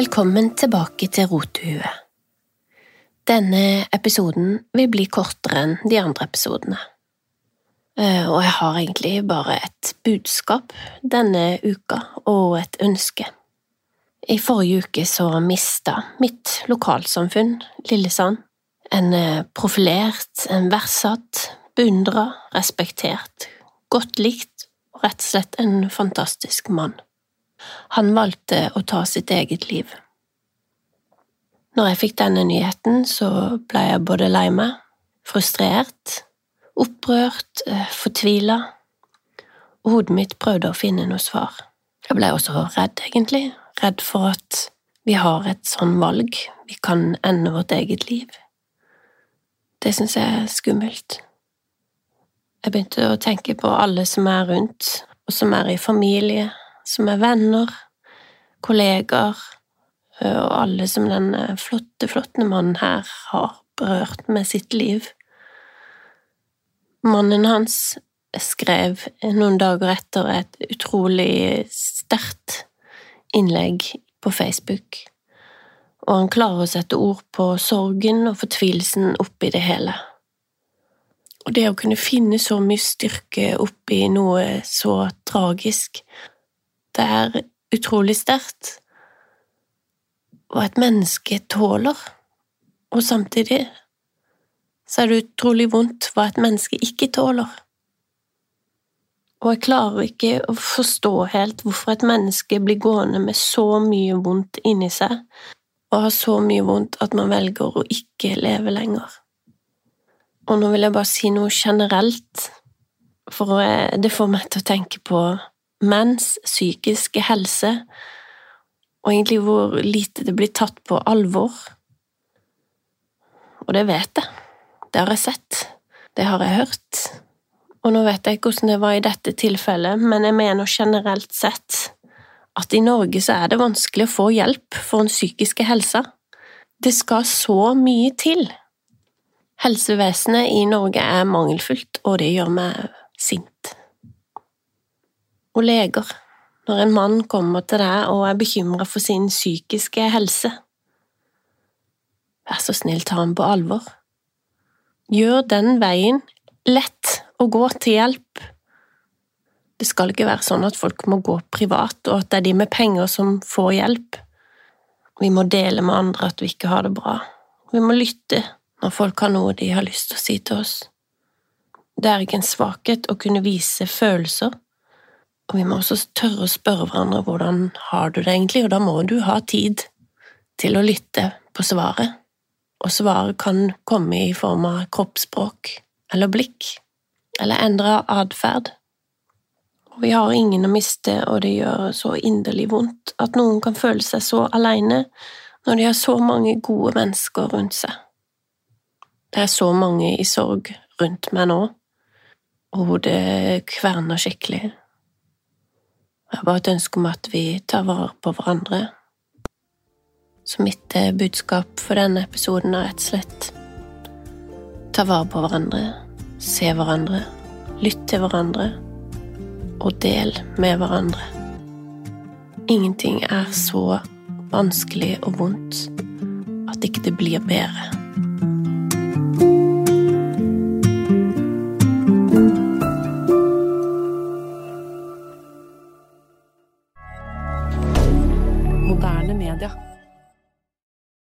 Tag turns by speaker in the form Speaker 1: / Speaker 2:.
Speaker 1: Velkommen tilbake til Rotehuet. Denne episoden vil bli kortere enn de andre episodene. Eh, og jeg har egentlig bare et budskap denne uka, og et ønske. I forrige uke så mista mitt lokalsamfunn, Lillesand, en eh, profilert, en verdsatt, beundra, respektert, godt likt og rett og slett en fantastisk mann. Han valgte å ta sitt eget liv. Når jeg fikk denne nyheten, så ble jeg både lei meg, frustrert, opprørt, eh, fortvila, og hodet mitt prøvde å finne noe svar. Jeg ble også redd, egentlig, redd for at vi har et sånn valg, vi kan ende vårt eget liv. Det syns jeg er skummelt. Jeg begynte å tenke på alle som er rundt, og som er i familie, som er venner, kollegaer, og alle som denne flotte, flotte mannen her har berørt med sitt liv. Mannen hans skrev noen dager etter et utrolig sterkt innlegg på Facebook, og han klarer å sette ord på sorgen og fortvilelsen oppi det hele. Og det å kunne finne så mye styrke oppi noe så tragisk, det er utrolig sterkt, hva et menneske tåler, og samtidig så er det utrolig vondt hva et menneske ikke tåler. Og jeg klarer ikke å forstå helt hvorfor et menneske blir gående med så mye vondt inni seg, og har så mye vondt at man velger å ikke leve lenger. Og nå vil jeg bare si noe generelt, for det får meg til å tenke på menns psykiske helse, og egentlig hvor lite det blir tatt på alvor. Og det vet jeg. Det har jeg sett. Det har jeg hørt. Og nå vet jeg ikke hvordan det var i dette tilfellet, men jeg mener generelt sett at i Norge så er det vanskelig å få hjelp for den psykiske helsa. Det skal så mye til. Helsevesenet i Norge er mangelfullt, og det gjør meg sint og leger når en mann kommer til deg og er bekymra for sin psykiske helse. Vær så snill, ta ham på alvor. Gjør den veien lett å gå til hjelp. Det skal ikke være sånn at folk må gå privat, og at det er de med penger som får hjelp. Vi må dele med andre at vi ikke har det bra. Vi må lytte når folk har noe de har lyst til å si til oss. Det er ikke en svakhet å kunne vise følelser og vi må også tørre å spørre hverandre hvordan har du det egentlig, og da må du ha tid til å lytte på svaret. Og svaret kan komme i form av kroppsspråk eller blikk, eller endra atferd. Vi har ingen å miste, og det gjør så inderlig vondt at noen kan føle seg så aleine når de har så mange gode mennesker rundt seg. Det er så mange i sorg rundt meg nå, og hodet kverner skikkelig. Jeg har bare et ønske om at vi tar vare på hverandre. Så mitt eh, budskap for denne episoden er rett og slett ta vare på hverandre, se hverandre, lytt til hverandre og del med hverandre. Ingenting er så vanskelig og vondt at ikke det blir bedre.